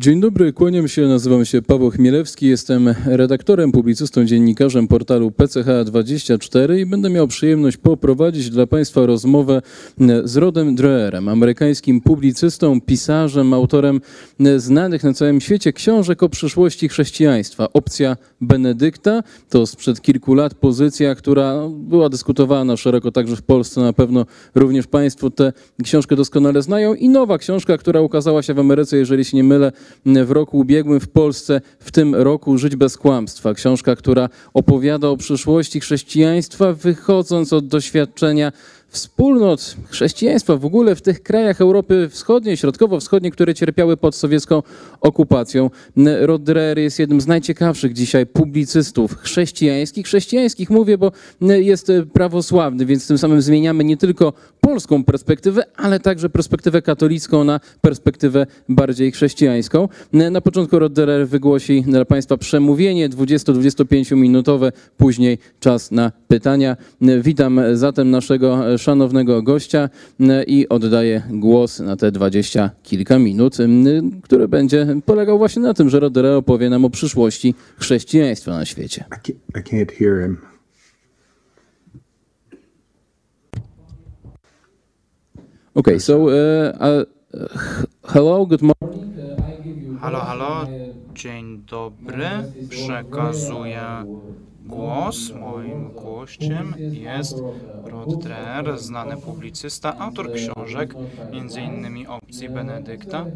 Dzień dobry, kłaniam się, nazywam się Paweł Chmielewski, jestem redaktorem, publicystą, dziennikarzem portalu PCH24 i będę miał przyjemność poprowadzić dla Państwa rozmowę z Rodem Dreherem, amerykańskim publicystą, pisarzem, autorem znanych na całym świecie książek o przyszłości chrześcijaństwa. Opcja Benedykta to sprzed kilku lat pozycja, która była dyskutowana szeroko także w Polsce, na pewno również Państwo tę książkę doskonale znają i nowa książka, która ukazała się w Ameryce, jeżeli się nie mylę, w roku ubiegłym w Polsce, w tym roku Żyć bez kłamstwa. Książka, która opowiada o przyszłości chrześcijaństwa, wychodząc od doświadczenia wspólnot chrześcijaństwa w ogóle w tych krajach Europy Wschodniej, Środkowo-Wschodniej, które cierpiały pod sowiecką okupacją. Rod jest jednym z najciekawszych dzisiaj publicystów chrześcijańskich. Chrześcijańskich mówię, bo jest prawosławny, więc tym samym zmieniamy nie tylko polską perspektywę, ale także perspektywę katolicką na perspektywę bardziej chrześcijańską. Na początku Rod wygłosi dla Państwa przemówienie 20-25 minutowe, później czas na pytania. Witam zatem naszego szanownego gościa i oddaję głos na te dwadzieścia kilka minut, który będzie polegał właśnie na tym, że Rodere opowie nam o przyszłości chrześcijaństwa na świecie. I can't, I can't hear him. Okay, so uh, uh, hello, good morning. Halo, halo, dzień dobry. Przekazuję głos. Moim gościem jest Rod Dreher, znany publicysta, autor książek, m.in. Opcji Benedykta.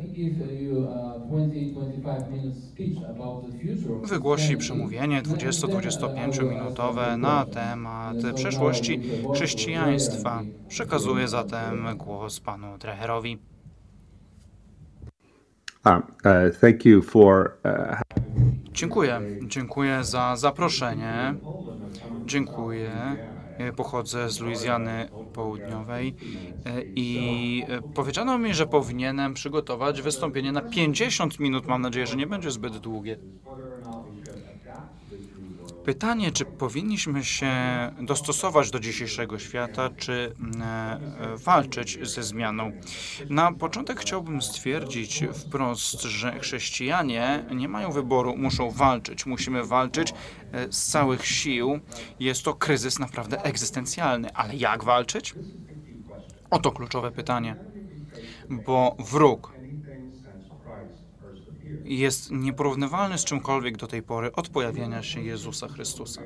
Wygłosi przemówienie 20-25 minutowe na temat przeszłości chrześcijaństwa. Przekazuję zatem głos panu Dreherowi. For uh, Dziękuję. Dziękuję za zaproszenie. Dziękuję. E, Pochodzę z Luizjany Południowej e, i e, powiedziano mi, że powinienem przygotować wystąpienie na 50 minut. Mam nadzieję, że nie będzie zbyt długie. Pytanie, czy powinniśmy się dostosować do dzisiejszego świata, czy mm, e, walczyć ze zmianą? Na początek chciałbym stwierdzić wprost, że chrześcijanie nie mają wyboru, muszą walczyć. Musimy walczyć e, z całych sił. Jest to kryzys naprawdę egzystencjalny, ale jak walczyć? Oto kluczowe pytanie. Bo wróg jest nieporównywalny z czymkolwiek do tej pory od pojawienia się Jezusa Chrystusa.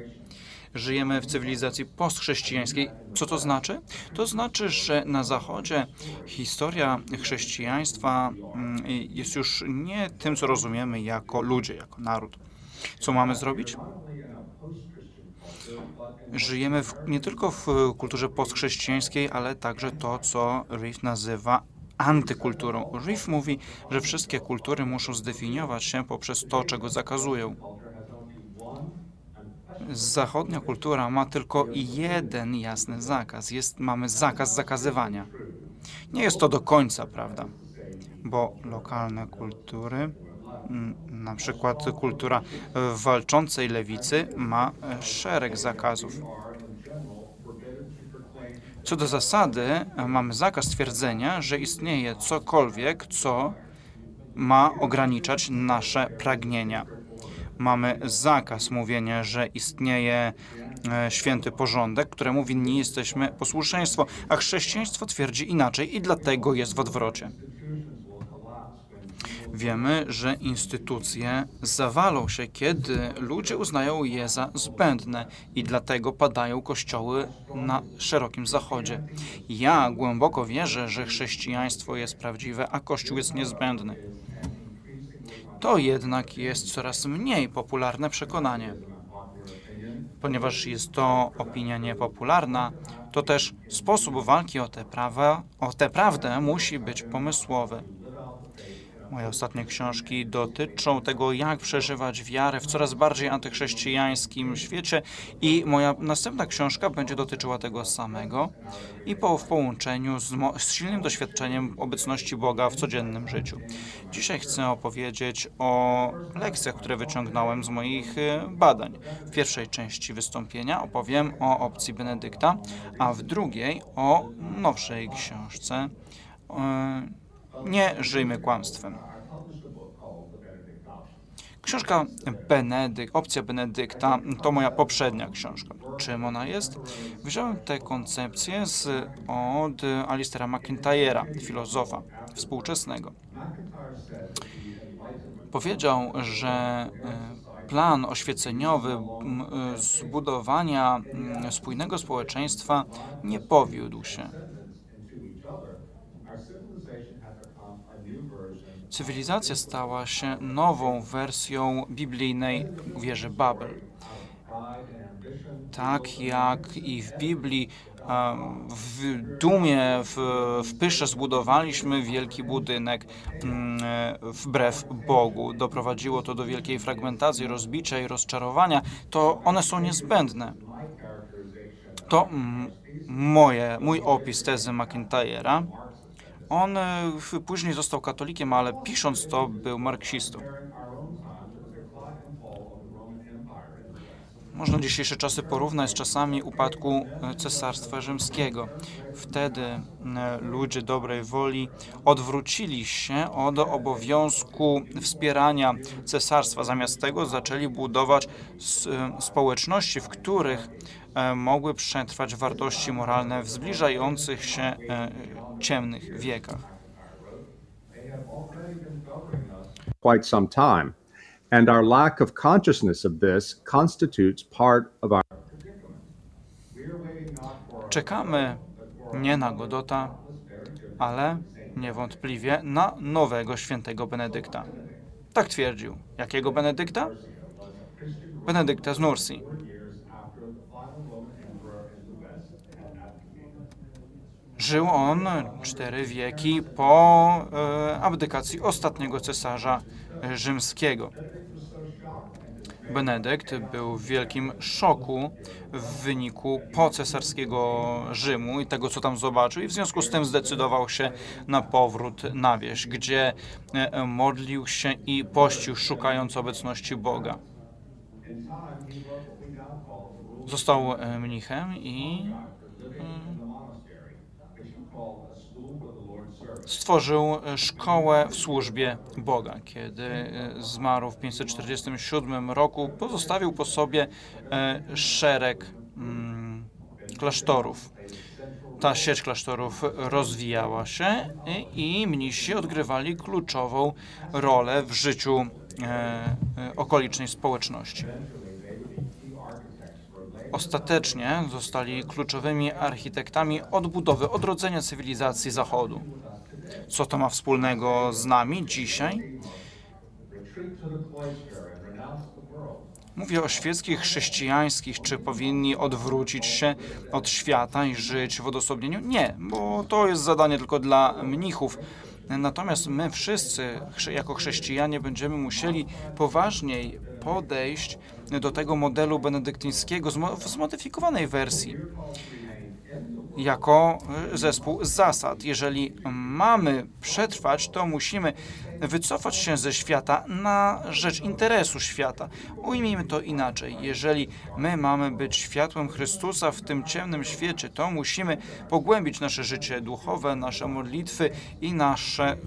Żyjemy w cywilizacji postchrześcijańskiej. Co to znaczy? To znaczy, że na Zachodzie historia chrześcijaństwa mm, jest już nie tym, co rozumiemy jako ludzie, jako naród. Co mamy zrobić? Żyjemy w, nie tylko w kulturze postchrześcijańskiej, ale także to, co Reef nazywa antykulturą. Reef mówi, że wszystkie kultury muszą zdefiniować się poprzez to, czego zakazują. Zachodnia kultura ma tylko jeden jasny zakaz. Jest, mamy zakaz zakazywania. Nie jest to do końca prawda, bo lokalne kultury, mm, na przykład kultura walczącej lewicy, ma szereg zakazów. Co do zasady, mamy zakaz twierdzenia, że istnieje cokolwiek, co ma ograniczać nasze pragnienia. Mamy zakaz mówienia, że istnieje e, święty porządek, któremu winni jesteśmy posłuszeństwo, a chrześcijaństwo twierdzi inaczej i dlatego jest w odwrocie. Wiemy, że instytucje zawalą się, kiedy ludzie uznają je za zbędne i dlatego padają kościoły na szerokim zachodzie. Ja głęboko wierzę, że chrześcijaństwo jest prawdziwe, a kościół jest niezbędny. To jednak jest coraz mniej popularne przekonanie. Ponieważ jest to opinia niepopularna, to też sposób walki o tę, prawdę musi być pomysłowy. Moje ostatnie książki dotyczą tego, jak przeżywać wiarę w coraz bardziej antychrześcijańskim świecie i moja następna książka będzie dotyczyła tego samego i po, w połączeniu z, z silnym doświadczeniem obecności Boga w codziennym życiu. Dzisiaj chcę opowiedzieć o lekcjach, które wyciągnąłem z moich y, badań. W pierwszej części wystąpienia opowiem o opcji Benedykta, a w drugiej o nowszej książce. Yy, nie żyjmy kłamstwem. Książka Benedykt, opcja Benedykta to moja poprzednia książka. Czym ona jest? Wziąłem tę koncepcję z, od Alistera McIntyre'a, filozofa współczesnego. Powiedział, że e, plan oświeceniowy e, zbudowania spójnego społeczeństwa nie powiódł się. Cywilizacja stała się nową wersją biblijnej wieży Babel. Tak jak i w Biblii w dumie, w, w pysze zbudowaliśmy wielki budynek mm, e, wbrew Bogu. Doprowadziło to do wielkiej fragmentacji, rozbicia i rozczarowania. To one są niezbędne. To moje, mój opis tezy McIntyre'a. On e, później został katolikiem, ale pisząc to był marksistą. Można dzisiejsze czasy porównać z czasami upadku e, Cesarstwa Rzymskiego. Wtedy e, ludzie dobrej woli odwrócili się od obowiązku wspierania cesarstwa. Zamiast tego zaczęli budować społeczności, w których mogły przetrwać wartości moralne w zbliżających się e, ciemnych wiekach. quite some time. And our lack of consciousness of this constitutes part of our Czekamy nie na Godota, ale niewątpliwie na nowego świętego Benedykta. Tak twierdził. Jakiego Benedykta? Benedykta z Nursi. Żył on cztery wieki po e, abdykacji ostatniego cesarza rzymskiego. Benedykt był w wielkim szoku w wyniku pocesarskiego Rzymu i tego, co tam zobaczył, i w związku z tym zdecydował się na powrót na wieś, gdzie e, modlił się i pościł, szukając obecności Boga. Został e, mnichem i stworzył e, szkołę w służbie Boga. Kiedy e, zmarł w 547 roku, pozostawił po sobie e, szereg mm, klasztorów. Ta sieć klasztorów rozwijała się i, mnisi odgrywali kluczową rolę w życiu okolicznej społeczności. Ostatecznie zostali kluczowymi architektami odbudowy, odrodzenia cywilizacji Zachodu. Co to ma wspólnego z nami dzisiaj? Mówię o świeckich chrześcijańskich, czy powinni odwrócić się od świata i żyć w odosobnieniu? Nie, bo to jest zadanie tylko dla mnichów. Natomiast my wszyscy, jako chrześcijanie, będziemy musieli poważniej podejść do tego modelu benedyktyńskiego zmodyfikowanej wersji jako y, zespół zasad. Jeżeli mamy przetrwać, to musimy wycofać się ze świata na rzecz interesu świata. Ujmijmy to inaczej. Jeżeli my mamy być światłem Chrystusa w tym ciemnym świecie, to musimy pogłębić nasze życie duchowe, nasze modlitwy i nasze, y,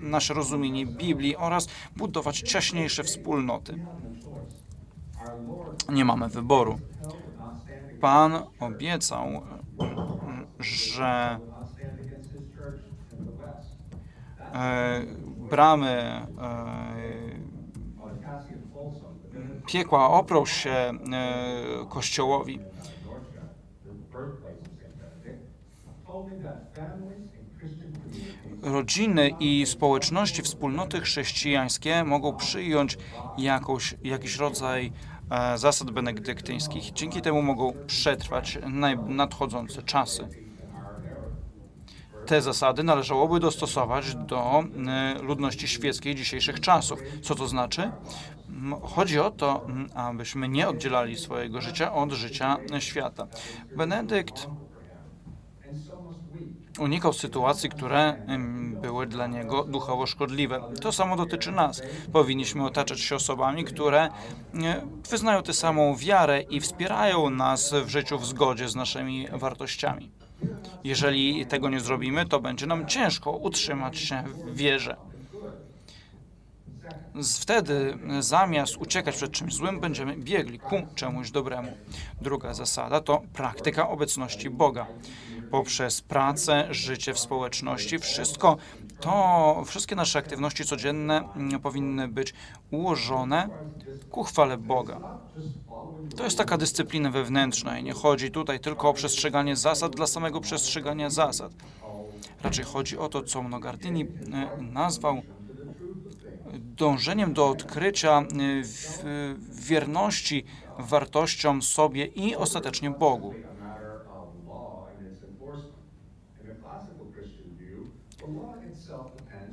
nasze rozumienie Biblii oraz budować ciaśniejsze wspólnoty. Nie mamy wyboru. Pan obiecał, że e, bramy e, piekła oprą się e, Kościołowi. Rodziny i społeczności, wspólnoty chrześcijańskie mogą przyjąć jakąś, jakiś rodzaj zasad benedyktyńskich. Dzięki temu mogą przetrwać nadchodzące czasy. Te zasady należałoby dostosować do e, ludności świeckiej dzisiejszych czasów. Co to znaczy? Chodzi o to, abyśmy nie oddzielali swojego życia od życia świata. Benedykt unikał sytuacji, które były dla niego duchowo szkodliwe. To samo dotyczy nas. Powinniśmy otaczać się osobami, które wyznają tę samą wiarę i wspierają nas w życiu w zgodzie z naszymi wartościami. Jeżeli tego nie zrobimy, to będzie nam ciężko utrzymać się w wierze. Wtedy zamiast uciekać przed czymś złym, będziemy biegli ku czemuś dobremu. Druga zasada to praktyka obecności Boga. Poprzez pracę, życie w społeczności, wszystko to, wszystkie nasze aktywności codzienne mm, powinny być ułożone ku chwale Boga. To jest taka dyscyplina wewnętrzna i nie chodzi tutaj tylko o przestrzeganie zasad dla samego przestrzegania zasad. Raczej chodzi o to, co Mnogardini e, nazwał dążeniem do odkrycia y, w- wierności wartościom sobie i ostatecznie Bogu.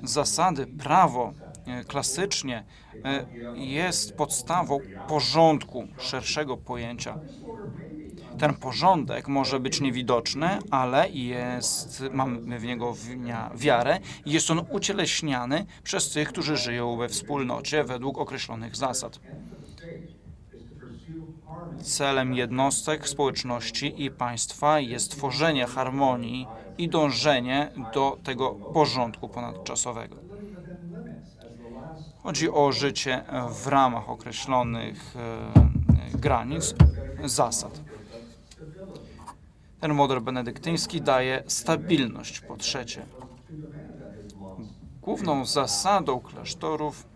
Zasady, prawo y, klasycznie y, jest podstawą porządku szerszego pojęcia. Ten porządek może być niewidoczny, ale jest, mamy w niego wiarę i jest on ucieleśniany przez tych, którzy żyją we wspólnocie według określonych zasad. Celem jednostek, społeczności i państwa jest tworzenie harmonii i dążenie do tego porządku ponadczasowego. Chodzi o życie w ramach określonych e, granic, zasad. Ten model benedyktyński daje stabilność po trzecie. Główną zasadą klasztorów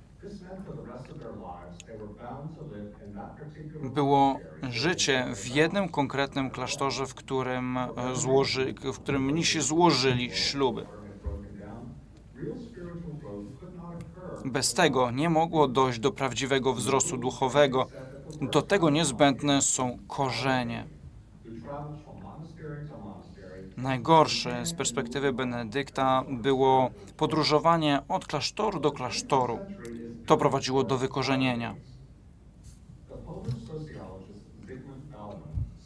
było życie w jednym konkretnym klasztorze, w którym, e, złoży, w którym mnisi złożyli śluby. Bez tego nie mogło dojść do prawdziwego wzrostu duchowego. Do tego niezbędne są korzenie. Najgorsze z perspektywy Benedykta było podróżowanie od klasztoru do klasztoru. To prowadziło do wykorzenienia.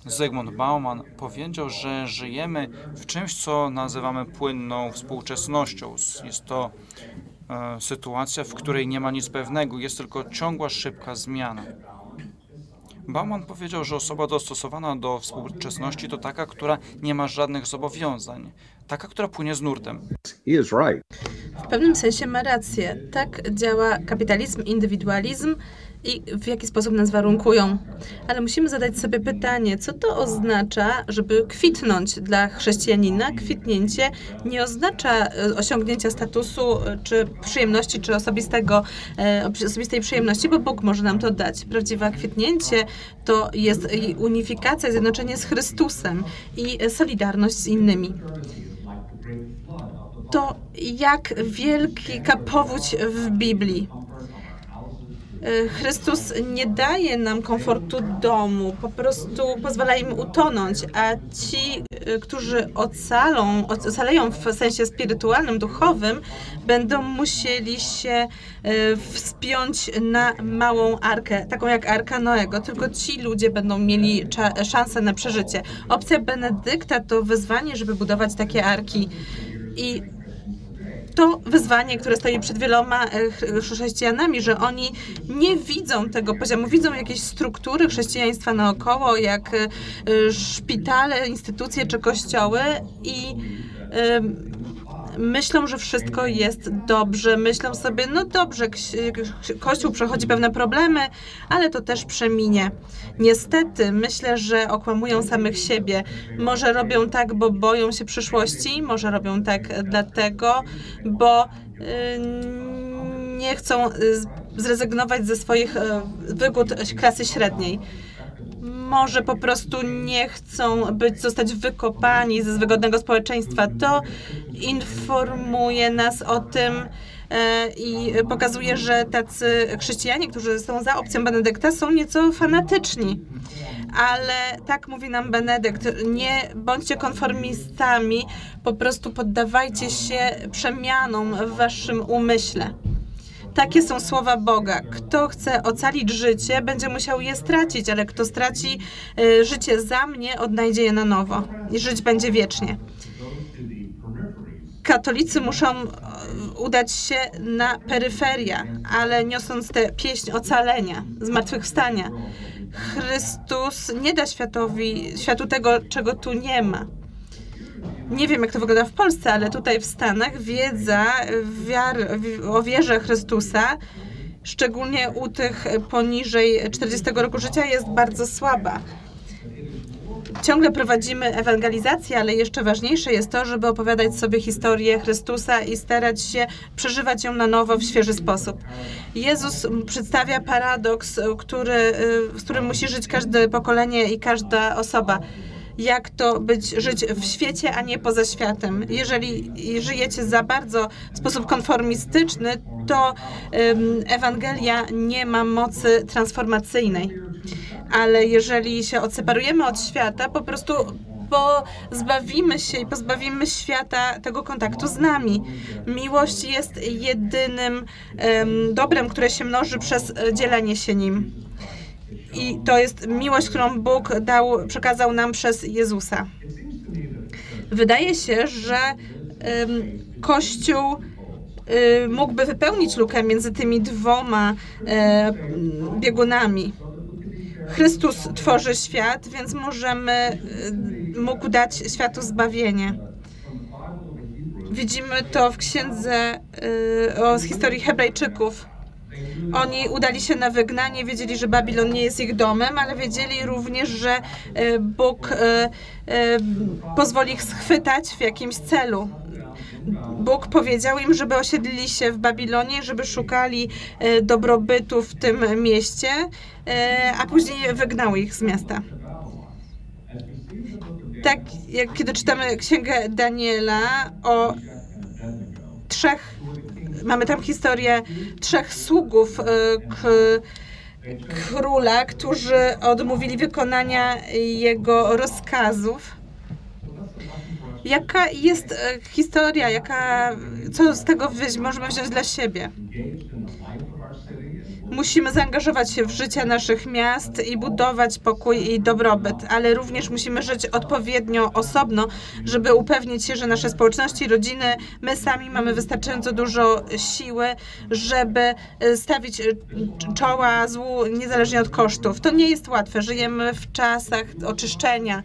Zygmunt Bauman powiedział, że żyjemy w czymś, co nazywamy płynną współczesnością. Jest to e, sytuacja, w której nie ma nic pewnego, jest tylko ciągła, szybka zmiana. Bauman powiedział, że osoba dostosowana do współczesności to taka, która nie ma żadnych zobowiązań, taka, która płynie z nurtem. W pewnym sensie ma rację. Tak działa kapitalizm, indywidualizm i w jaki sposób nas warunkują. Ale musimy zadać sobie pytanie, co to oznacza, żeby kwitnąć dla chrześcijanina? Kwitnięcie nie oznacza e, osiągnięcia statusu, e, czy przyjemności, czy osobistego, e, osobistej przyjemności, bo Bóg może nam to dać. Prawdziwe kwitnięcie to jest unifikacja, zjednoczenie z Chrystusem i solidarność z innymi to jak wielka powódź w Biblii. E, Chrystus nie daje nam komfortu domu, po prostu pozwala im utonąć, a ci, e, którzy ocalą, ocaleją w sensie spirytualnym, duchowym, będą musieli się e, wspiąć na małą arkę, taką jak Arka Noego. Tylko ci ludzie będą mieli szansę na przeżycie. Opcja Benedykta to wyzwanie, żeby budować takie arki. I to wyzwanie, które stoi przed wieloma e, ch- chrześcijanami, że oni nie widzą tego poziomu, widzą jakieś struktury chrześcijaństwa naokoło, jak e, e, szpitale, instytucje czy kościoły i myślą, że wszystko jest dobrze. Myślą sobie, no dobrze, Kościół przechodzi pewne problemy, ale to też przeminie. Niestety, myślę, że okłamują samych siebie. Może robią tak, bo boją się przyszłości, może robią tak dlatego, bo y, nie chcą y, zrezygnować ze swoich y, wygód klasy średniej może po prostu nie chcą być, zostać wykopani ze wygodnego społeczeństwa. To informuje nas o tym e, i pokazuje, że tacy chrześcijanie, którzy są za opcją Benedykta, są nieco fanatyczni. Ale tak mówi nam Benedykt, nie bądźcie konformistami, po prostu poddawajcie się przemianom w waszym umyśle. Takie są słowa Boga. Kto chce ocalić życie, będzie musiał je stracić, ale kto straci y, życie za mnie, odnajdzie je na nowo i żyć będzie wiecznie. Katolicy muszą e, udać się na peryferia, ale niosąc tę pieśń ocalenia, zmartwychwstania. Chrystus nie da światowi, światu tego, czego tu nie ma. Nie wiem, jak to wygląda w Polsce, ale tutaj w Stanach wiedza wiar, o wierze Chrystusa szczególnie u tych poniżej 40 roku życia, jest bardzo słaba. Ciągle prowadzimy ewangelizację, ale jeszcze ważniejsze jest to, żeby opowiadać sobie historię Chrystusa i starać się przeżywać ją na nowo w świeży sposób. Jezus przedstawia paradoks, który, y, z którym musi żyć każde pokolenie i każda osoba. Jak to być, żyć w świecie, a nie poza światem. Jeżeli żyjecie za bardzo w sposób konformistyczny, to Ewangelia nie ma mocy transformacyjnej ale jeżeli się odseparujemy od świata, po prostu pozbawimy się i pozbawimy świata tego kontaktu z nami. Miłość jest jedynym em, dobrem, które się mnoży przez e, dzielenie się nim. I to jest miłość, którą Bóg dał, przekazał nam przez Jezusa. Wydaje się, że Kościół y, mógłby wypełnić lukę między tymi dwoma e, biegunami. Chrystus tworzy świat, więc możemy, y, mógł dać światu zbawienie. Widzimy to w księdze y, o z historii Hebrajczyków. Oni udali się na wygnanie, wiedzieli, że Babilon nie jest ich domem, ale wiedzieli również, że y, Bóg y, y, pozwoli ich schwytać w jakimś celu. Bóg powiedział im, żeby osiedlili się w Babilonie, żeby szukali e, dobrobytu w tym mieście, e, a później wygnał ich z miasta. Tak jak kiedy czytamy księgę Daniela o trzech, mamy tam historię trzech sługów k, króla, którzy odmówili wykonania jego rozkazów. Jaka jest e, historia, jaka, co z tego możemy wziąć dla siebie? Musimy zaangażować się w życie naszych miast i budować pokój i dobrobyt, ale również musimy żyć odpowiednio osobno, żeby upewnić się, że nasze społeczności, rodziny, my sami mamy wystarczająco dużo siły, żeby e, stawić e, czoła złu niezależnie od kosztów. To nie jest łatwe. Żyjemy w czasach oczyszczenia.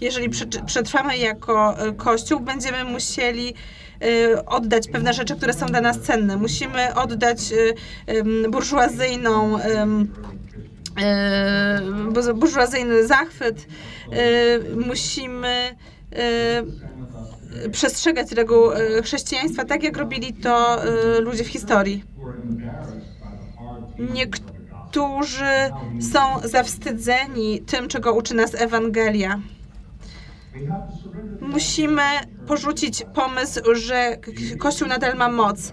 Jeżeli prze- przetrwamy jako e, Kościół, będziemy musieli oddać pewne rzeczy, które są dla nas cenne. Musimy oddać em, burżuazyjną bu- burżuazyjny zachwyt. Musimy przestrzegać reguł chrześcijaństwa, tak jak robili to ludzie w historii. Niektórzy są zawstydzeni tym, czego uczy nas Ewangelia. Musimy porzucić pomysł, że Kościół nadal ma moc.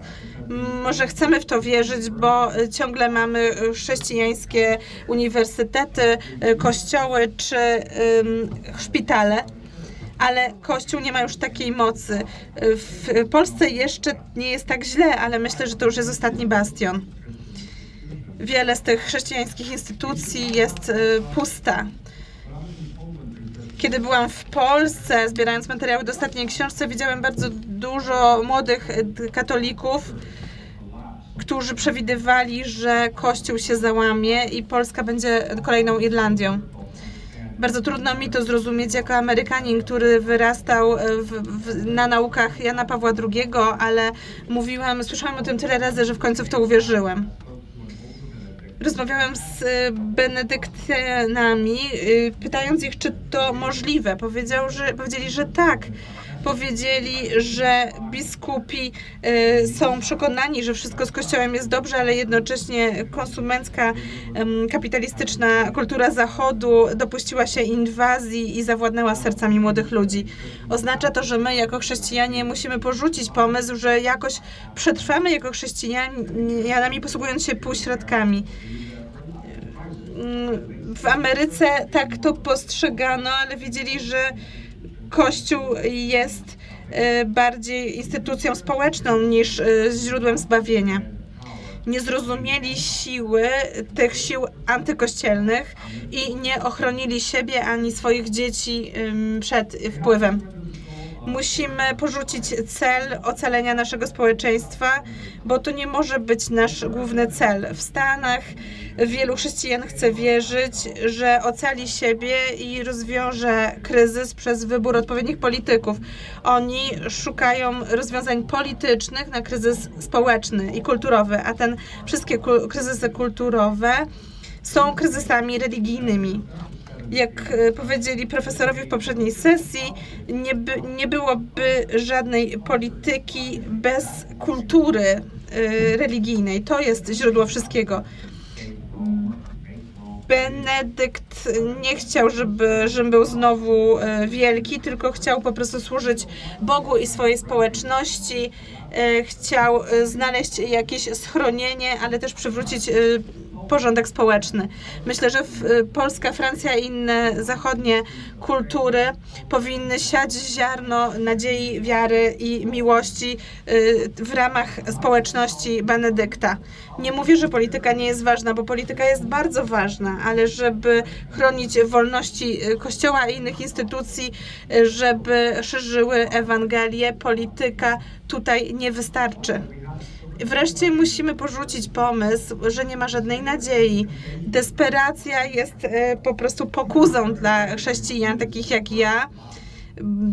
Może chcemy w to wierzyć, bo ciągle mamy chrześcijańskie uniwersytety, kościoły czy szpitale. Ale Kościół nie ma już takiej mocy. W Polsce jeszcze nie jest tak źle, ale myślę, że to już jest ostatni bastion. Wiele z tych chrześcijańskich instytucji jest y, pusta. Kiedy byłam w Polsce, zbierając materiały do ostatniej książce, widziałem bardzo dużo młodych e, katolików, którzy przewidywali, że Kościół się załamie i Polska będzie kolejną Irlandią. Bardzo trudno mi to zrozumieć jako Amerykanin, który wyrastał e, w, w, na naukach Jana Pawła II, ale mówiłam, słyszałam o tym tyle razy, że w końcu w to uwierzyłem. Rozmawiałem z y, benedyktynami, y, pytając ich, czy to możliwe. Powiedział, że, powiedzieli, że tak. Powiedzieli, że biskupi y, są przekonani, że wszystko z Kościołem jest dobrze, ale jednocześnie konsumencka, kapitalistyczna kultura Zachodu dopuściła się inwazji i zawładnęła sercami młodych ludzi. Oznacza to, że my jako chrześcijanie musimy porzucić pomysł, że jakoś przetrwamy jako chrześcijanami, posługując się półśrodkami w Ameryce tak to postrzegano, ale wiedzieli, że Kościół jest e, bardziej instytucją społeczną niż e, źródłem zbawienia. Nie zrozumieli siły tych sił antykościelnych i nie ochronili siebie ani swoich dzieci przed wpływem. Musimy porzucić cel ocalenia naszego społeczeństwa, bo to nie może być nasz główny cel. W Stanach wielu chrześcijan chce wierzyć, że ocali siebie i rozwiąże kryzys przez wybór odpowiednich polityków. Oni szukają rozwiązań politycznych na kryzys społeczny i kulturowy, a ten wszystkie kryzysy kulturowe są kryzysami religijnymi. Jak e, powiedzieli profesorowie w poprzedniej sesji, nie, by, nie byłoby żadnej polityki bez kultury e, religijnej. To jest źródło wszystkiego. Benedykt nie chciał, żeby Rzym był znowu e, wielki, tylko chciał po prostu służyć Bogu i swojej społeczności. Chciał znaleźć jakieś schronienie, ale też przywrócić porządek społeczny. Myślę, że e, Polska, Francja i inne zachodnie kultury powinny siać ziarno nadziei, wiary i miłości e, w ramach społeczności Benedykta. Nie mówię, że polityka nie jest ważna, bo polityka jest bardzo ważna, ale żeby chronić wolności e, Kościoła i innych instytucji, żeby szerzyły Ewangelię, polityka tutaj nie wystarczy. Wreszcie musimy porzucić pomysł, że nie ma żadnej nadziei. Desperacja jest e, po prostu pokuzą dla chrześcijan, takich jak ja.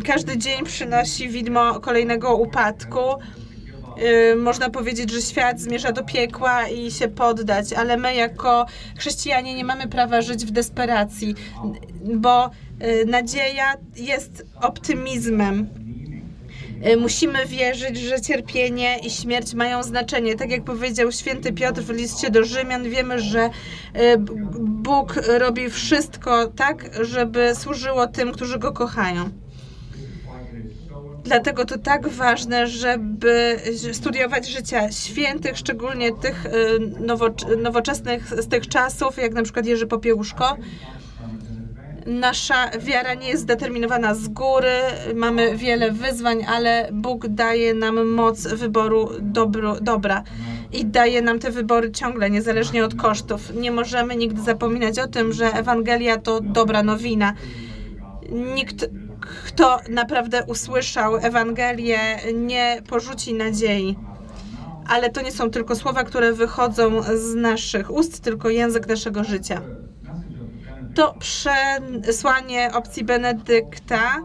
Każdy dzień przynosi widmo kolejnego upadku. Y, Można powiedzieć, że świat zmierza do piekła i się poddać, ale my jako chrześcijanie nie mamy prawa żyć w desperacji, bo y, nadzieja jest optymizmem. Y, Musimy wierzyć, że cierpienie i śmierć mają znaczenie. Tak jak powiedział święty Piotr w liście do Rzymian, wiemy, że B- Bóg robi wszystko tak, żeby służyło tym, którzy go kochają. Dlatego to tak ważne, żeby studiować życia świętych, szczególnie tych nowocz- nowoczesnych z tych czasów, jak na przykład Jerzy Popiełuszko. Nasza wiara nie jest zdeterminowana z góry, mamy wiele wyzwań, ale Bóg daje nam moc wyboru dobro, dobra i daje nam te wybory ciągle, niezależnie od kosztów. Nie możemy nigdy zapominać o tym, że Ewangelia to dobra nowina. Nikt, kto naprawdę usłyszał Ewangelię, nie porzuci nadziei. Ale to nie są tylko słowa, które wychodzą z naszych ust, tylko język naszego życia to przesłanie opcji Benedykta,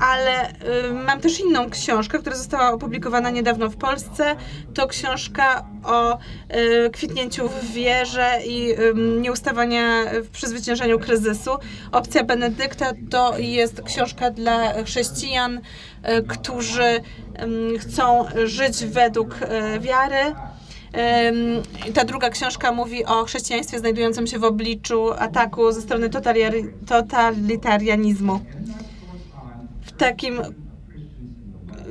ale y, mam też inną książkę, która została opublikowana niedawno w Polsce. To książka o y, kwitnięciu w wierze i nieustawania w przezwyciężaniu kryzysu. Opcja Benedykta to jest książka dla chrześcijan, y, którzy chcą żyć według wiary. Ta druga książka mówi o chrześcijaństwie znajdującym się w obliczu ataku ze strony totalitarianizmu. W takim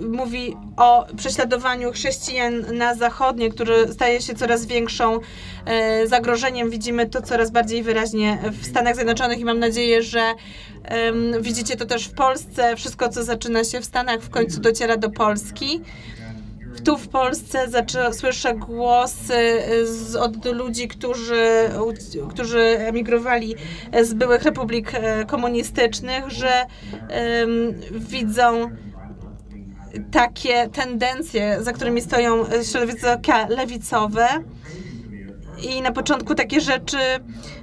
mówi o prześladowaniu chrześcijan na zachodnie, które staje się coraz większą e, zagrożeniem. Widzimy to coraz bardziej wyraźnie w Stanach Zjednoczonych i mam nadzieję, że widzicie to też w Polsce. Wszystko, co zaczyna się w Stanach, w końcu dociera do Polski tu w Polsce zaczę, słyszę głosy z, od ludzi, którzy, którzy emigrowali z byłych republik e, komunistycznych, że em, widzą takie tendencje, za którymi stoją środowiska lewicowe. I na początku takie rzeczy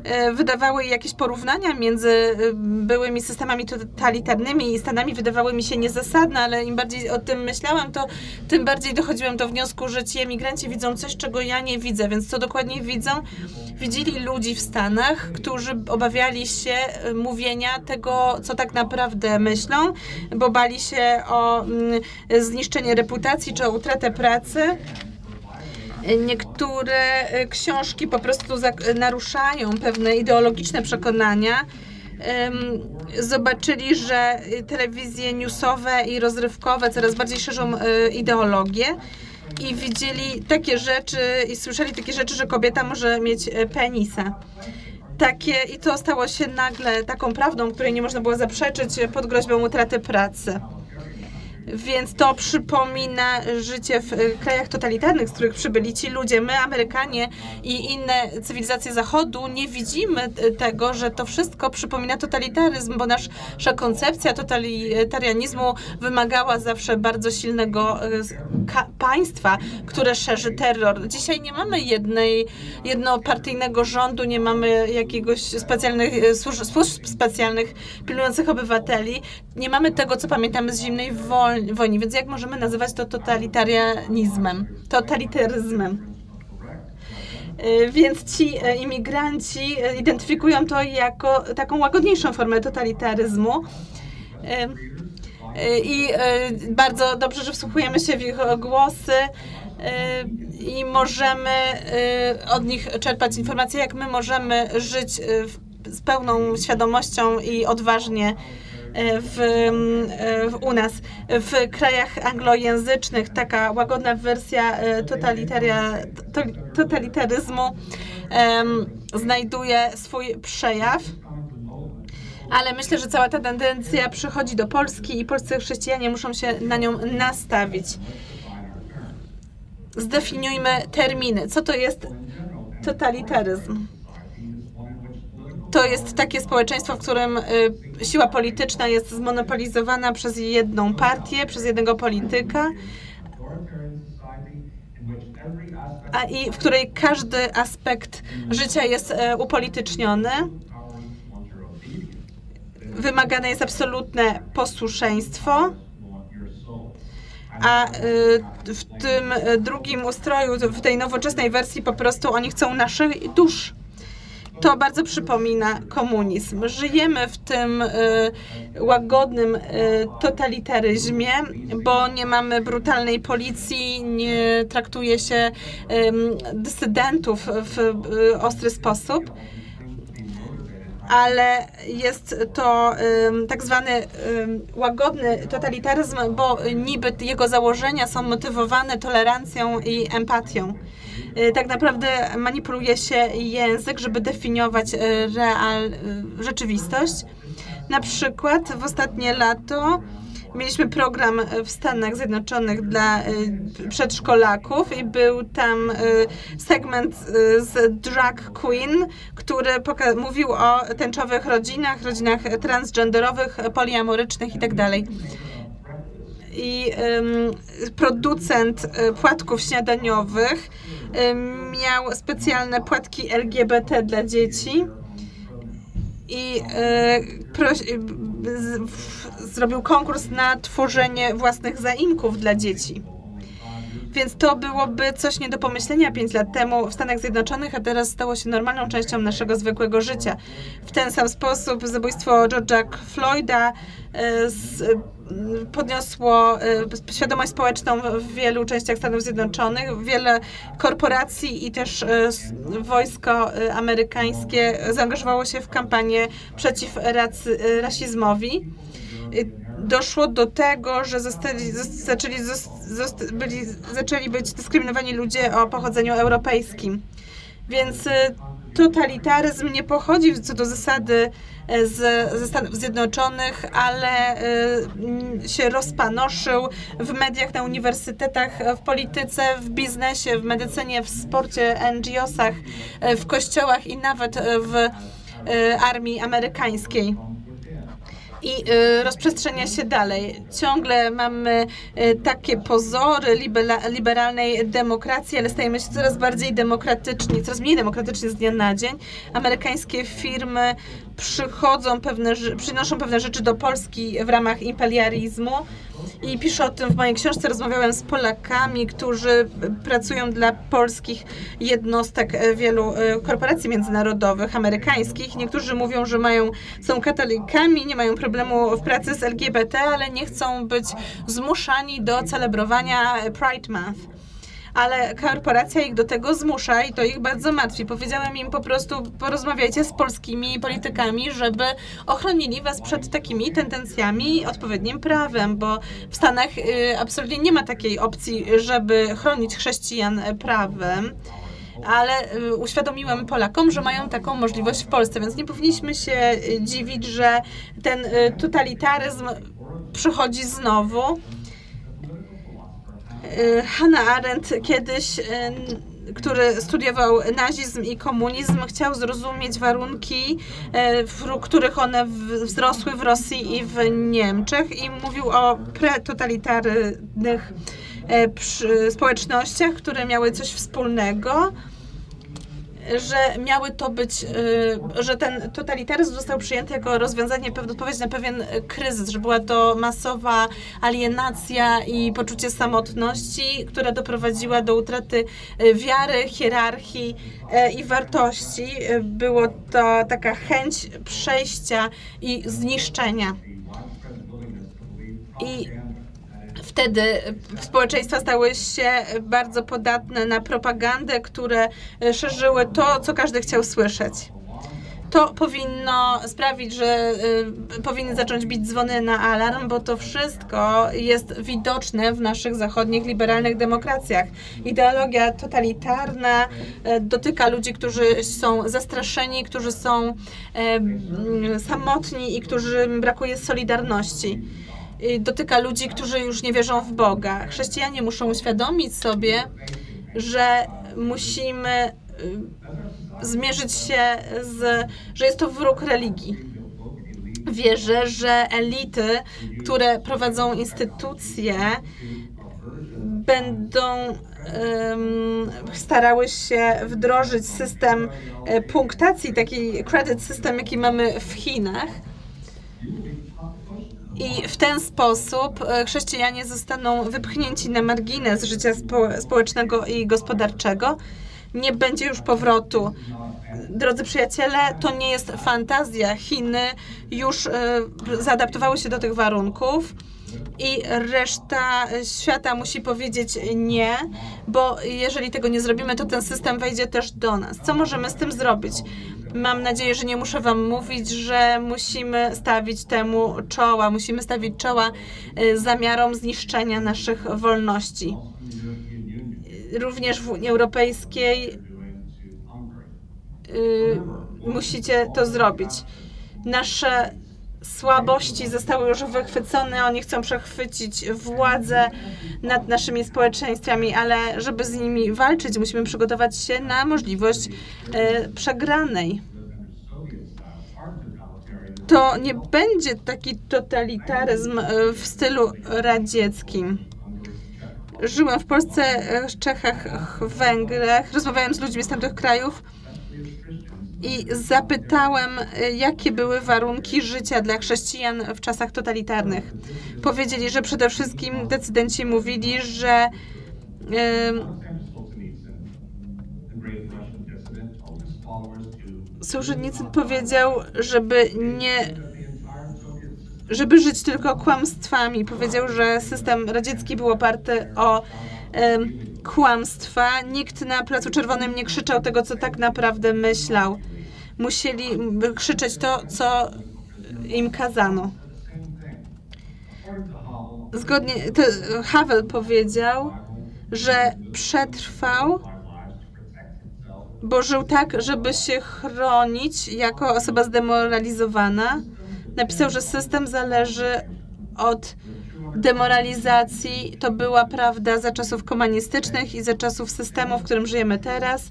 e, wydawały jakieś porównania między e, byłymi systemami totalitarnymi i Stanami wydawały mi się niezasadne, ale im bardziej o tym myślałam, to tym bardziej dochodziłam do wniosku, że ci emigranci widzą coś, czego ja nie widzę. Więc co dokładnie widzą? Widzieli ludzi w Stanach, którzy obawiali się e, mówienia tego, co tak naprawdę myślą, bo bali się o mm, zniszczenie reputacji czy o utratę pracy. Niektóre e, książki po prostu naruszają pewne ideologiczne przekonania. Zobaczyli, że e, telewizje newsowe i rozrywkowe coraz bardziej szerzą e, ideologię i widzieli takie rzeczy i słyszeli takie rzeczy, że kobieta może mieć penisa. Takie, I to stało się nagle taką prawdą, której nie można było zaprzeczyć pod groźbą utraty pracy. Więc to przypomina życie w y, krajach totalitarnych, z których przybyli ci ludzie. My, Amerykanie i inne cywilizacje Zachodu, nie widzimy tego, że to wszystko przypomina totalitaryzm, bo nasza koncepcja totalitarianizmu wymagała zawsze bardzo silnego y, państwa, które szerzy terror. Dzisiaj nie mamy jednej, jednopartyjnego rządu, nie mamy jakiegoś specjalnych y, służb, służb specjalnych pilnujących obywateli. Nie mamy tego, co pamiętamy z zimnej wol- wojny, więc jak możemy nazywać to totalitarianizmem, totalitaryzmem? Y, Więc ci e, imigranci e, identyfikują to jako taką łagodniejszą formę totalitaryzmu. Y, y, I e, bardzo dobrze, że wsłuchujemy się w ich głosy i możemy od nich czerpać informacje, jak my możemy żyć z pełną świadomością i odważnie w, e, w, u nas. W krajach anglojęzycznych taka łagodna wersja e, totalitaryzmu em, znajduje swój przejaw. Ale myślę, że cała ta tendencja przychodzi do Polski i polscy chrześcijanie muszą się na nią nastawić. Zdefiniujmy terminy. Co to jest totalitaryzm? To jest takie społeczeństwo, w którym y, siła polityczna jest zmonopolizowana przez jedną partię, przez jednego polityka, a i w której każdy aspekt życia jest e, upolityczniony. Wymagane jest absolutne posłuszeństwo. A y, w tym y, drugim ustroju, w tej nowoczesnej wersji, po prostu oni chcą naszych dusz. To bardzo przypomina komunizm. Żyjemy w tym y, łagodnym y, totalitaryzmie, bo nie mamy brutalnej policji, nie traktuje się dysydentów w y, ostry sposób ale jest to ym, tak zwany łagodny totalitaryzm, bo niby jego założenia są motywowane tolerancją i empatią. Y, Tak naprawdę manipuluje się język, żeby definiować y, real, y, rzeczywistość. Na przykład w ostatnie lato mieliśmy program w Stanach Zjednoczonych dla przedszkolaków i był tam segment z Drag Queen, który mówił o tęczowych rodzinach, rodzinach transgenderowych, poliamorycznych itd. I producent y, płatków śniadaniowych miał specjalne płatki LGBT dla dzieci i e, zrobił konkurs na tworzenie własnych zaimków dla dzieci. Więc to byłoby coś nie do pomyślenia 5 lat temu w Stanach Zjednoczonych, a teraz stało się normalną częścią naszego zwykłego życia. W ten sam sposób zabójstwo George'a Floyda e, m, podniosło e, świadomość społeczną w wielu częściach Stanów Zjednoczonych. Wiele korporacji i też e, wojsko e, amerykańskie zaangażowało się w kampanię przeciw e, rasizmowi doszło do tego, że zostali, zos- zaczęli, byli, zaczęli być dyskryminowani ludzie o pochodzeniu europejskim. Więc y, totalitaryzm nie pochodzi co do zasady e, z, ze Stanów Zjednoczonych, ale y, się rozpanoszył w mediach, na uniwersytetach, w polityce, w biznesie, w medycynie, w sporcie, NGO-sach, e, w kościołach i nawet e, w armii amerykańskiej i y, rozprzestrzenia się dalej. Ciągle mamy y, takie pozory libera, liberalnej demokracji, ale stajemy się coraz bardziej demokratyczni, coraz mniej demokratyczni z dnia na dzień. Amerykańskie firmy przychodzą pewne, przynoszą pewne rzeczy do Polski w ramach imperializmu i piszę o tym w mojej książce. Rozmawiałem z Polakami, którzy pracują dla polskich jednostek e, wielu e, korporacji międzynarodowych, amerykańskich. Niektórzy mówią, że mają, są katolikami, nie mają problemu w pracy z LGBT, ale nie chcą być zmuszani do celebrowania Pride Month ale korporacja ich do tego zmusza i to ich bardzo martwi. Powiedziałem im po prostu, porozmawiajcie z polskimi politykami, żeby ochronili was przed takimi tendencjami i odpowiednim prawem, bo w Stanach y, absolutnie nie ma takiej opcji, żeby chronić chrześcijan y, prawem. Ale y, uświadomiłem Polakom, że mają taką możliwość w Polsce, więc nie powinniśmy się dziwić, że ten totalitaryzm przychodzi znowu. Y, Hannah Arendt kiedyś, y, który studiował nazizm i komunizm, chciał zrozumieć warunki, y, w których one wzrosły w Rosji i w Niemczech i mówił o pretotalitarnych e, społecznościach, które miały coś wspólnego że miały to być, y, że ten totalitaryzm został przyjęty jako rozwiązanie, odpowiedź na pewien kryzys, że była to masowa alienacja i poczucie samotności, która doprowadziła do utraty y, wiary, hierarchii y, i wartości. Było to taka chęć przejścia i zniszczenia. I wtedy społeczeństwa stały się bardzo podatne na propagandę, które szerzyły to, co każdy chciał słyszeć. To powinno sprawić, że y, powinny zacząć bić dzwony na alarm, bo to wszystko jest widoczne w naszych zachodnich liberalnych demokracjach. Ideologia totalitarna y, dotyka ludzi, którzy są zastraszeni, którzy są y, mm, samotni i którym brakuje solidarności dotyka ludzi, którzy już nie wierzą w Boga. Chrześcijanie muszą uświadomić sobie, że musimy y, zmierzyć się z, że jest to wróg religii. Wierzę, że elity, które prowadzą instytucje, będą em, starały się wdrożyć system e, punktacji, taki credit system, jaki mamy w Chinach. I w ten sposób e, chrześcijanie zostaną wypchnięci na margines życia spo, społecznego i gospodarczego. Nie będzie już powrotu. Drodzy przyjaciele, to nie jest fantazja. Chiny już e, zaadaptowały się do tych warunków i reszta świata musi powiedzieć nie, bo jeżeli tego nie zrobimy, to ten system wejdzie też do nas. Co możemy z tym zrobić? Mam nadzieję, że nie muszę Wam mówić, że musimy stawić temu czoła, musimy stawić czoła y, zamiarom zniszczenia naszych wolności. Y, Również w Unii Europejskiej y, musicie to zrobić. Nasze słabości zostały już wychwycone, oni chcą przechwycić władzę nad naszymi społeczeństwami, ale żeby z nimi walczyć, musimy przygotować się na możliwość e, przegranej. To nie będzie taki totalitaryzm e, w stylu radzieckim. Żyłem w Polsce, e, Czechach, Węgrzech, rozmawiałem z ludźmi z tamtych krajów i zapytałem, y, jakie były warunki życia dla chrześcijan w czasach totalitarnych. Powiedzieli, że przede wszystkim decydenci mówili, że Sołżenicyn powiedział, żeby nie żeby żyć tylko kłamstwami. Powiedział, że system radziecki był oparty o kłamstwa. Nikt na Placu Czerwonym nie krzyczał tego, co tak naprawdę myślał. Musieli krzyczeć to, co im kazano. Zgodnie, to Havel powiedział, że przetrwał, bo żył tak, żeby się chronić jako osoba zdemoralizowana. Napisał, że system zależy od demoralizacji. To była prawda za czasów komunistycznych i za czasów systemu, w którym żyjemy teraz.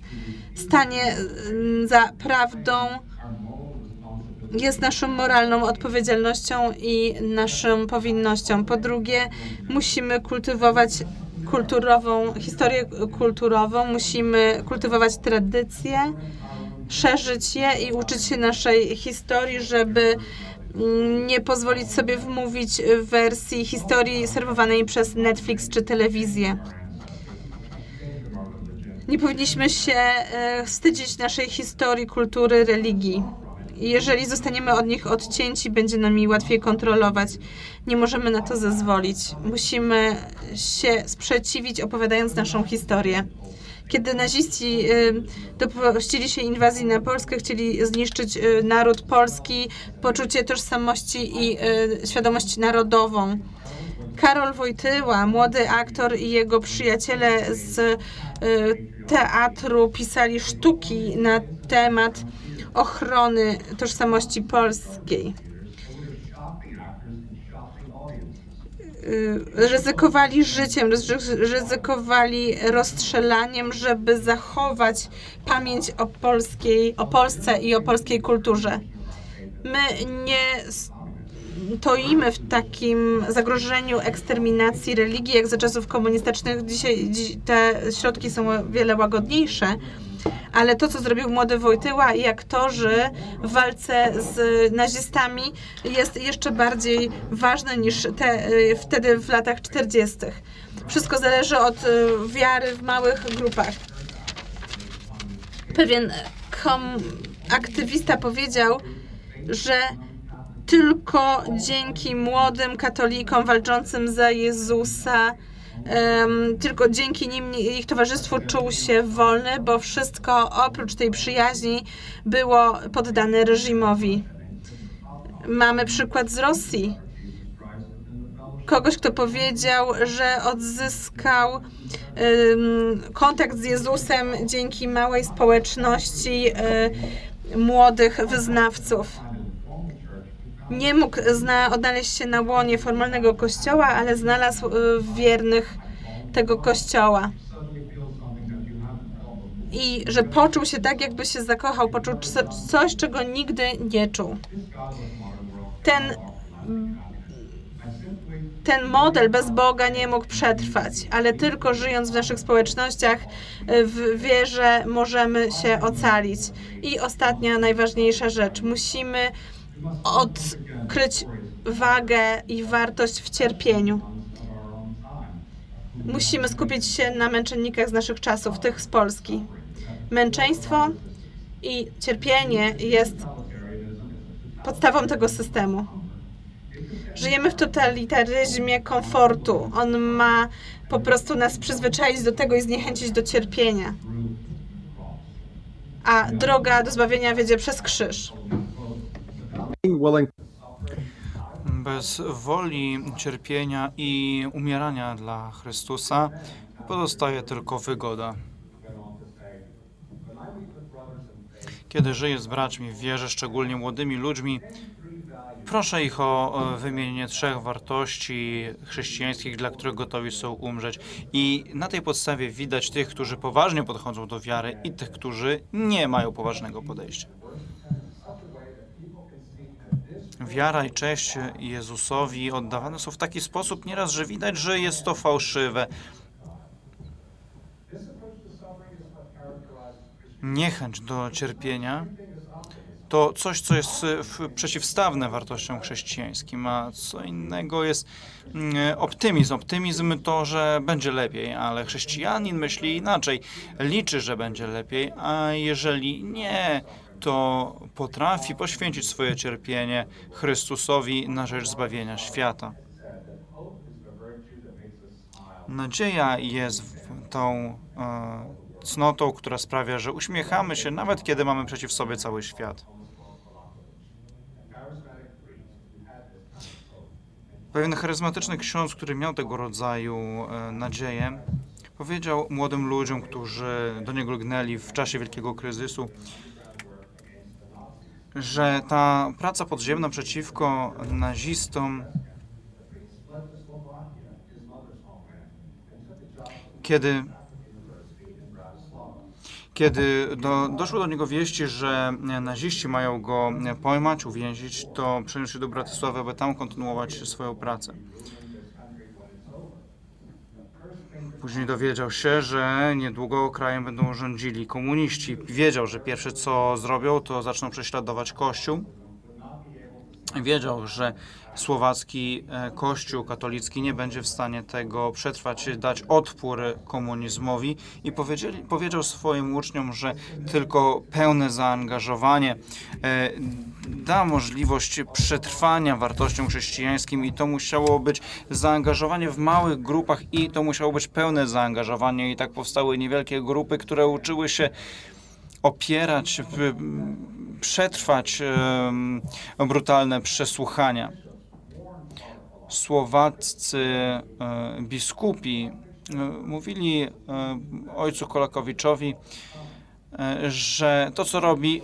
Stanie mm, za prawdą jest naszą moralną odpowiedzialnością i naszą powinnością. Po drugie, musimy kultywować kulturową, historię kulturową, musimy kultywować tradycje, szerzyć je i uczyć się naszej historii, żeby nie pozwolić sobie wmówić wersji historii serwowanej przez Netflix czy telewizję. Nie powinniśmy się e, wstydzić naszej historii, kultury, religii. Jeżeli zostaniemy od nich odcięci, będzie nam je łatwiej kontrolować. Nie możemy na to zezwolić. Musimy się sprzeciwić, opowiadając naszą historię. Kiedy naziści dopuścili się inwazji na Polskę, chcieli zniszczyć y, naród polski, poczucie tożsamości i y, świadomość narodową. Karol Wojtyła, młody aktor i jego przyjaciele z y, teatru pisali sztuki na temat ochrony tożsamości polskiej. Ryzykowali życiem, ryzy- ryzykowali rozstrzelaniem, żeby zachować pamięć o polskiej, o Polsce i o polskiej kulturze. My nie toimy w takim zagrożeniu eksterminacji religii, jak za czasów komunistycznych. Dzisiaj dzi- te środki są o wiele łagodniejsze, ale to, co zrobił młody Wojtyła i aktorzy w walce z nazistami jest jeszcze bardziej ważne niż te, y, wtedy w latach 40. Wszystko zależy od y, wiary w małych grupach. Pewien aktywista powiedział, że tylko dzięki młodym katolikom walczącym za Jezusa, tylko dzięki nim ich towarzystwu czuł się wolny, bo wszystko oprócz tej przyjaźni było poddane reżimowi. Mamy przykład z Rosji. Kogoś, kto powiedział, że odzyskał em, kontakt z Jezusem dzięki małej społeczności e, młodych wyznawców nie mógł zna, odnaleźć się na łonie formalnego kościoła, ale znalazł y, wiernych tego kościoła. I że poczuł się tak, jakby się zakochał, poczuł co- coś, czego nigdy nie czuł. Ten, ten model bez Boga nie mógł przetrwać, ale tylko żyjąc w naszych społecznościach, y, w wierze możemy się ocalić. I ostatnia, najważniejsza rzecz. Musimy odkryć wagę i wartość w cierpieniu. Musimy skupić się na męczennikach z naszych czasów, tych z Polski. Męczeństwo i cierpienie jest podstawą tego systemu. Żyjemy w totalitaryzmie komfortu. On ma po prostu nas przyzwyczaić do tego i zniechęcić do cierpienia. A droga do zbawienia wiedzie przez krzyż. Bez woli, cierpienia i umierania dla Chrystusa pozostaje tylko wygoda. Kiedy żyję z braćmi w wierze, szczególnie młodymi ludźmi, proszę ich o wymienienie trzech wartości chrześcijańskich, dla których gotowi są umrzeć. I na tej podstawie widać tych, którzy poważnie podchodzą do wiary i tych, którzy nie mają poważnego podejścia. Wiara i cześć Jezusowi oddawane są w taki sposób nieraz, że widać, że jest to fałszywe. Niechęć do cierpienia to coś, co jest przeciwstawne wartościom chrześcijańskim, a co innego jest mm, optymizm. Optymizm to, że będzie lepiej, ale chrześcijanin myśli inaczej. Liczy, że będzie lepiej, a jeżeli nie, to potrafi poświęcić swoje cierpienie Chrystusowi na rzecz zbawienia świata. Nadzieja jest tą e, cnotą, która sprawia, że uśmiechamy się, nawet kiedy mamy przeciw sobie cały świat. Pewien charyzmatyczny ksiądz, który miał tego rodzaju e, nadzieję, powiedział młodym ludziom, którzy do niego lgnęli w czasie wielkiego kryzysu, że ta praca podziemna przeciwko nazistom, kiedy, kiedy do, doszło do niego wieści, że naziści mają go pojmać, uwięzić, to przeniósł się do Bratysławy, aby tam kontynuować swoją pracę. Później dowiedział się, że niedługo krajem będą rządzili komuniści. Wiedział, że pierwsze co zrobią, to zaczną prześladować Kościół. Wiedział, że słowacki e, Kościół katolicki nie będzie w stanie tego przetrwać, dać odpór komunizmowi i powiedział swoim uczniom, że tylko pełne zaangażowanie e, da możliwość przetrwania wartościom chrześcijańskim i to musiało być zaangażowanie w małych grupach i to musiało być pełne zaangażowanie i tak powstały niewielkie grupy, które uczyły się opierać, przetrwać brutalne przesłuchania. Słowaccy e, biskupi e, mówili e, ojcu Kolakowiczowi, że to, co robi,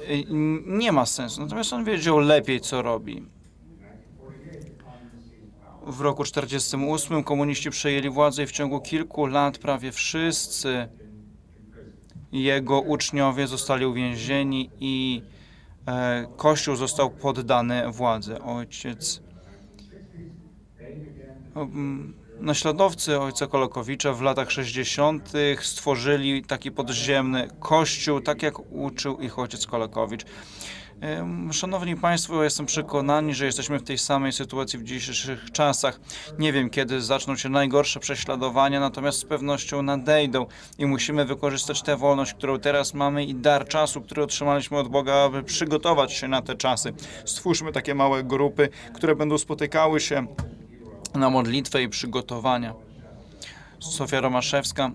nie ma sensu. Natomiast on wiedział lepiej, co robi. w roku 1948 komuniści przejęli władzę i w ciągu kilku lat prawie wszyscy jego uczniowie zostali uwięzieni i Kościół został poddany władzy. Ojciec Naśladowcy ojca Kolokowicza w latach 60. stworzyli taki podziemny kościół, tak jak uczył ich ojciec Kolokowicz. Szanowni Państwo, jestem przekonany, że jesteśmy w tej samej sytuacji w dzisiejszych czasach. Nie wiem, kiedy zaczną się najgorsze prześladowania, natomiast z pewnością nadejdą i musimy wykorzystać tę wolność, którą teraz mamy i dar czasu, który otrzymaliśmy od Boga, aby przygotować się na te czasy. Stwórzmy takie małe grupy, które będą spotykały się na modlitwę i przygotowania. Sofia Romaszewska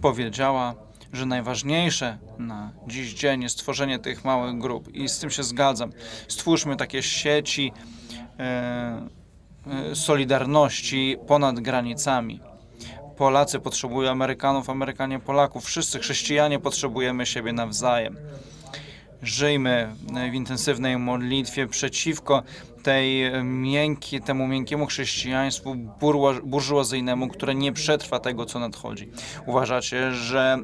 powiedziała, że najważniejsze na dziś dzień jest tworzenie tych małych grup i z tym się zgadzam. Stwórzmy takie sieci e, e, solidarności ponad granicami. Polacy potrzebują Amerykanów, Amerykanie Polaków. Wszyscy chrześcijanie potrzebujemy siebie nawzajem. Żyjmy w intensywnej modlitwie przeciwko tej miękki, temu miękkiemu chrześcijaństwu burżuazyjnemu, które nie przetrwa tego, co nadchodzi. Uważacie, że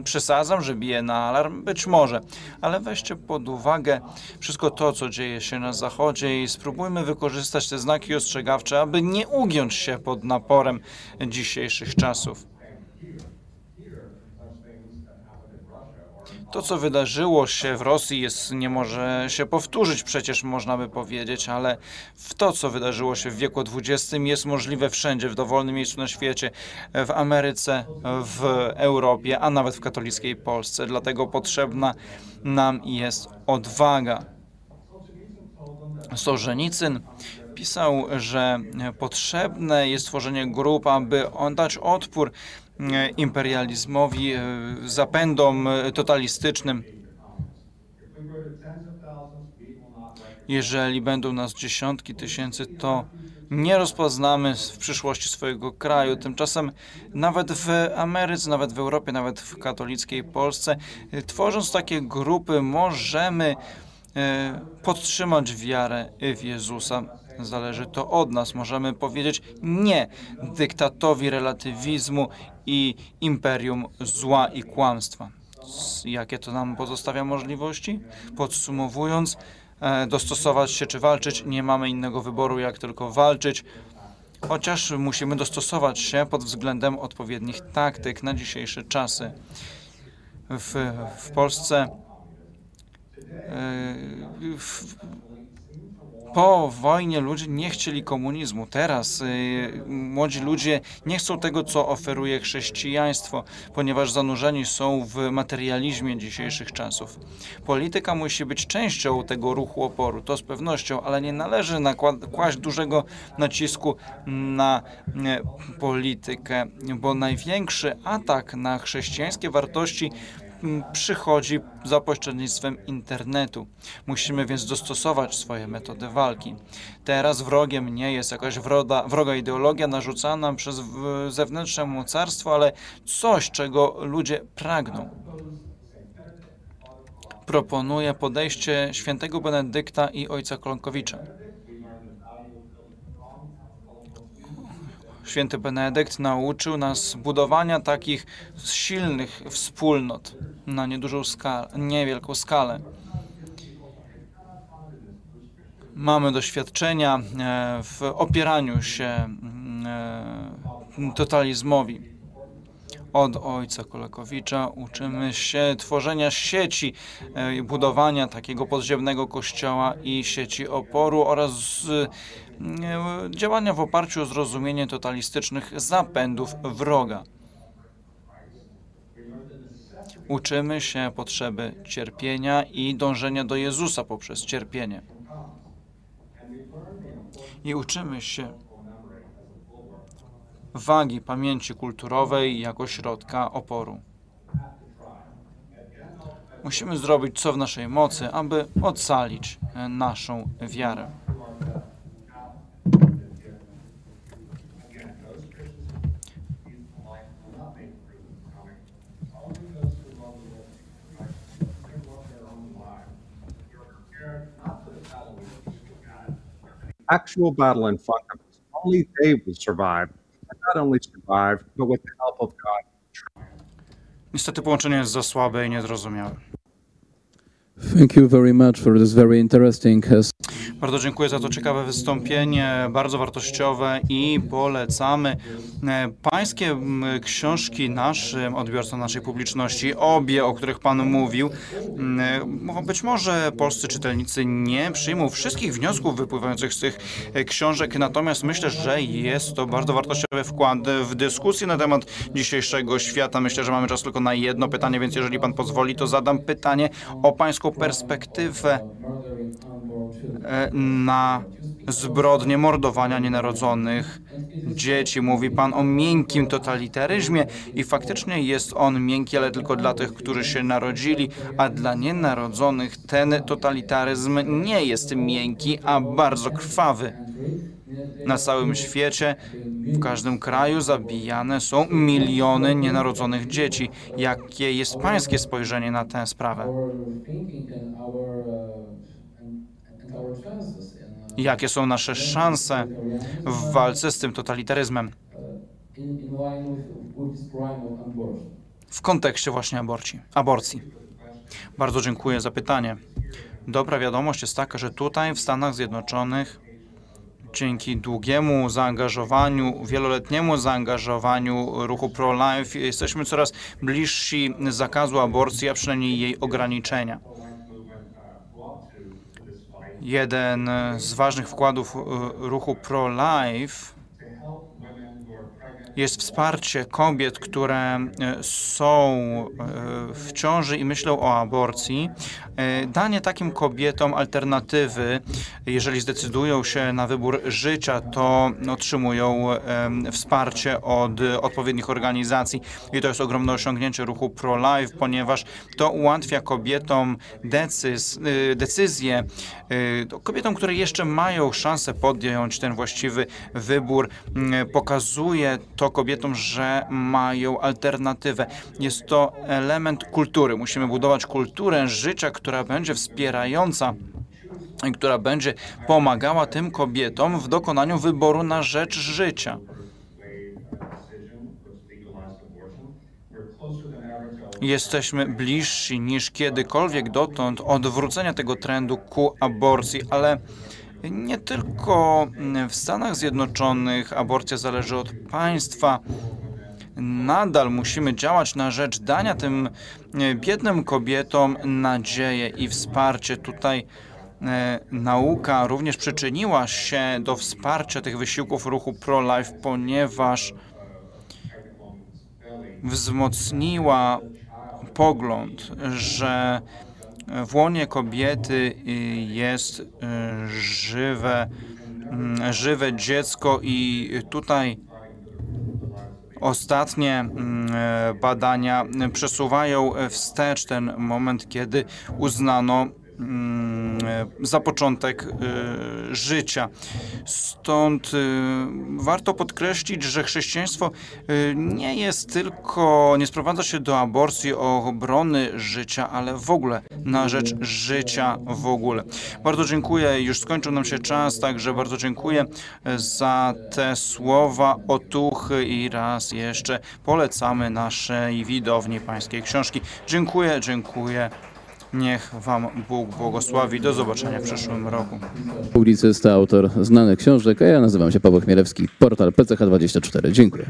e, przesadzam, że biję na alarm? Być może, ale weźcie pod uwagę wszystko to, co dzieje się na Zachodzie i spróbujmy wykorzystać te znaki ostrzegawcze, aby nie ugiąć się pod naporem dzisiejszych czasów. To, co wydarzyło się w Rosji, jest, nie może się powtórzyć, przecież można by powiedzieć, ale w to, co wydarzyło się w wieku XX, jest możliwe wszędzie, w dowolnym miejscu na świecie, w Ameryce, w Europie, a nawet w katolickiej Polsce. Dlatego potrzebna nam jest odwaga. Sożenicyn pisał, że potrzebne jest tworzenie grup, aby dać odpór imperializmowi, e, zapędom e, totalistycznym. Jeżeli będą nas dziesiątki tysięcy, to nie rozpoznamy w przyszłości swojego kraju. Tymczasem nawet w Ameryce, nawet w Europie, nawet w katolickiej Polsce, e, tworząc takie grupy, możemy e, podtrzymać wiarę w Jezusa. Zależy to od nas. Możemy powiedzieć nie dyktatowi relatywizmu i imperium zła i kłamstwa. Jakie to nam pozostawia możliwości? Podsumowując, e, dostosować się czy walczyć, nie mamy innego wyboru, jak tylko walczyć. Chociaż musimy dostosować się pod względem odpowiednich taktyk na dzisiejsze czasy. W, w Polsce e, w, po wojnie ludzie nie chcieli komunizmu. Teraz y, młodzi ludzie nie chcą tego, co oferuje chrześcijaństwo, ponieważ zanurzeni są w materializmie dzisiejszych czasów. Polityka musi być częścią tego ruchu oporu, to z pewnością, ale nie należy kłaść dużego nacisku na e, politykę, bo największy atak na chrześcijańskie wartości przychodzi za pośrednictwem internetu. Musimy więc dostosować swoje metody walki. Teraz wrogiem nie jest jakaś wroda, wroga ideologia narzucana przez zewnętrzne mocarstwo, ale coś, czego ludzie pragną. Proponuję podejście świętego Benedykta i ojca Klonkowicza. Święty Benedykt nauczył nas budowania takich silnych wspólnot na niedużą skalę, niewielką skalę. Mamy doświadczenia e, w opieraniu się mm, e, totalizmowi. Od ojca Kolakowicza uczymy się tworzenia sieci e, budowania takiego podziemnego kościoła i sieci oporu oraz działania w oparciu o zrozumienie totalistycznych zapędów wroga. Uczymy się potrzeby cierpienia i dążenia do Jezusa poprzez cierpienie. I uczymy się wagi pamięci kulturowej jako środka oporu. Musimy zrobić co w naszej mocy, aby ocalić e, naszą wiarę. Actual battle in front of us. Only they will survive, and not only survive, but with the help of God. Niestety połączenie jest za słabe i niezrozumiałe. Thank you very much for this very interesting uh, Bardzo dziękuję za to ciekawe wystąpienie, bardzo wartościowe i polecamy e, pańskie książki naszym odbiorcom, naszej publiczności, obie, o których pan mówił. M, mo- Być może polscy czytelnicy nie przyjmą wszystkich wniosków wypływających z tych e, książek, natomiast myślę, że jest to bardzo wartościowy wkład w dyskusję na temat dzisiejszego świata. Myślę, że mamy czas tylko na jedno pytanie, więc jeżeli pan pozwoli, to zadam pytanie o pańską perspektywę e, na zbrodnie mordowania nienarodzonych dzieci. Mówi pan o miękkim totalitaryzmie i faktycznie jest on miękki, ale tylko dla tych, którzy się narodzili, a dla nienarodzonych ten totalitaryzm nie jest miękki, a bardzo krwawy. Na całym świecie, w każdym kraju zabijane są miliony nienarodzonych dzieci. Jakie jest pańskie spojrzenie na tę sprawę? Jakie są nasze szanse w walce z tym totalitaryzmem w kontekście właśnie aborcji? aborcji? Bardzo dziękuję za pytanie. Dobra wiadomość jest taka, że tutaj w Stanach Zjednoczonych dzięki długiemu zaangażowaniu, wieloletniemu zaangażowaniu ruchu pro-life jesteśmy coraz bliżsi zakazu aborcji, a przynajmniej jej ograniczenia. Jeden z ważnych wkładów e, ruchu pro-life jest wsparcie kobiet, które e, są e, w ciąży i myślą o aborcji, e, danie takim kobietom alternatywy, jeżeli zdecydują się na wybór życia, to otrzymują wsparcie od odpowiednich organizacji. I to jest ogromne osiągnięcie ruchu pro-life, ponieważ to ułatwia kobietom decyz, decyzję, to kobietom, które jeszcze mają szansę podjąć ten właściwy wybór, mm, pokazuje to kobietom, że mają alternatywę. Jest to element kultury. Musimy budować kulturę życia, która będzie wspierająca która będzie pomagała tym kobietom w dokonaniu wyboru na rzecz życia. Jesteśmy bliżsi niż kiedykolwiek dotąd odwrócenia tego trendu ku aborcji, ale nie tylko w Stanach Zjednoczonych aborcja zależy od państwa. Nadal musimy działać na rzecz dania tym e, biednym kobietom nadzieję i wsparcie. Tutaj e, nauka również przyczyniła się do wsparcia tych wysiłków ruchu pro-life, ponieważ wzmocniła pogląd, że w łonie kobiety y, jest y, żywe, mm, żywe dziecko i tutaj ostatnie mm, badania przesuwają wstecz ten moment, kiedy uznano za początek e, życia. Stąd e, warto podkreślić, że chrześcijaństwo e, nie jest tylko, nie sprowadza się do aborcji, obrony życia, ale w ogóle na rzecz życia w ogóle. Bardzo dziękuję, już skończył nam się czas, także bardzo dziękuję e, za te słowa otuchy i raz jeszcze polecamy naszej widowni pańskiej książki. Dziękuję, dziękuję. Niech Wam Bóg błogosławi. Do zobaczenia w przyszłym roku. publicysta, autor znanych książek, a ja nazywam się Paweł Chmielewski, portal PCH24. Dziękuję.